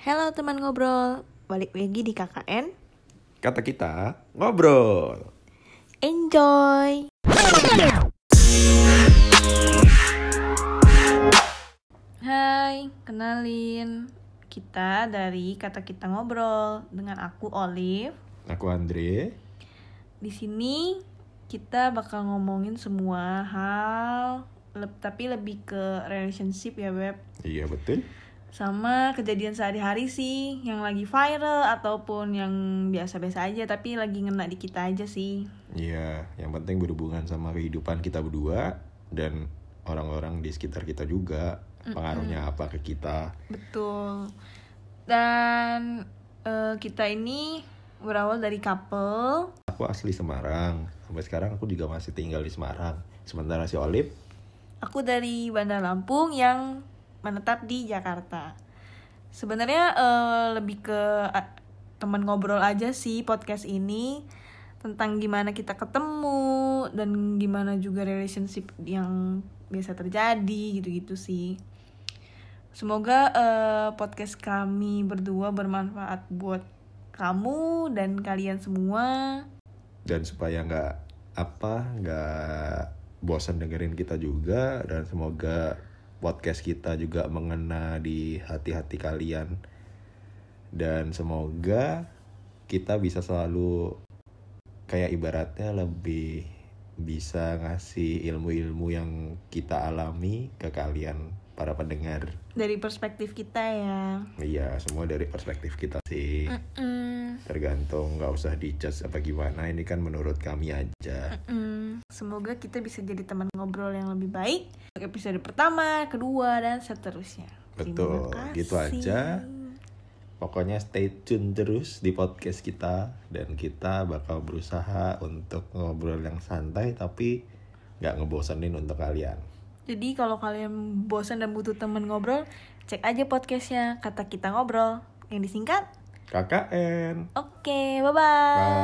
Halo teman ngobrol, balik lagi di KKN. Kata kita ngobrol. Enjoy! Hai, kenalin kita dari kata kita ngobrol dengan aku Olive. Aku Andre. Di sini kita bakal ngomongin semua hal, tapi lebih ke relationship ya beb. Iya betul. Sama kejadian sehari-hari sih yang lagi viral ataupun yang biasa-biasa aja tapi lagi ngena di kita aja sih Iya, yang penting berhubungan sama kehidupan kita berdua dan orang-orang di sekitar kita juga. Pengaruhnya apa ke kita? betul dan eh, kita ini berawal dari couple Aku asli Semarang. Sampai sekarang aku juga masih tinggal di Semarang. Sementara si Olip, aku dari Bandar Lampung yang menetap di Jakarta sebenarnya eh, lebih ke eh, teman ngobrol aja sih podcast ini tentang gimana kita ketemu dan gimana juga relationship yang biasa terjadi gitu-gitu sih. Semoga eh, podcast kami berdua bermanfaat buat kamu dan kalian semua. dan supaya nggak apa nggak bosan dengerin kita juga dan semoga podcast kita juga mengena di hati-hati kalian. Dan semoga kita bisa selalu kayak ibaratnya lebih bisa ngasih ilmu-ilmu yang kita alami ke kalian para pendengar. Dari perspektif kita ya. iya semua dari perspektif kita sih. Mm, tergantung nggak usah dijudge apa gimana ini kan menurut kami aja mm. Semoga kita bisa jadi teman ngobrol yang lebih baik. Episode pertama, kedua, dan seterusnya. Betul, gitu aja. pokoknya stay tune terus di podcast kita dan kita bakal berusaha untuk ngobrol yang santai tapi nggak ngebosenin untuk kalian Jadi kalau kalian bosan dan butuh teman ngobrol, cek aja podcastnya kata kita ngobrol yang disingkat. KKN Oke, bye bye. Bye.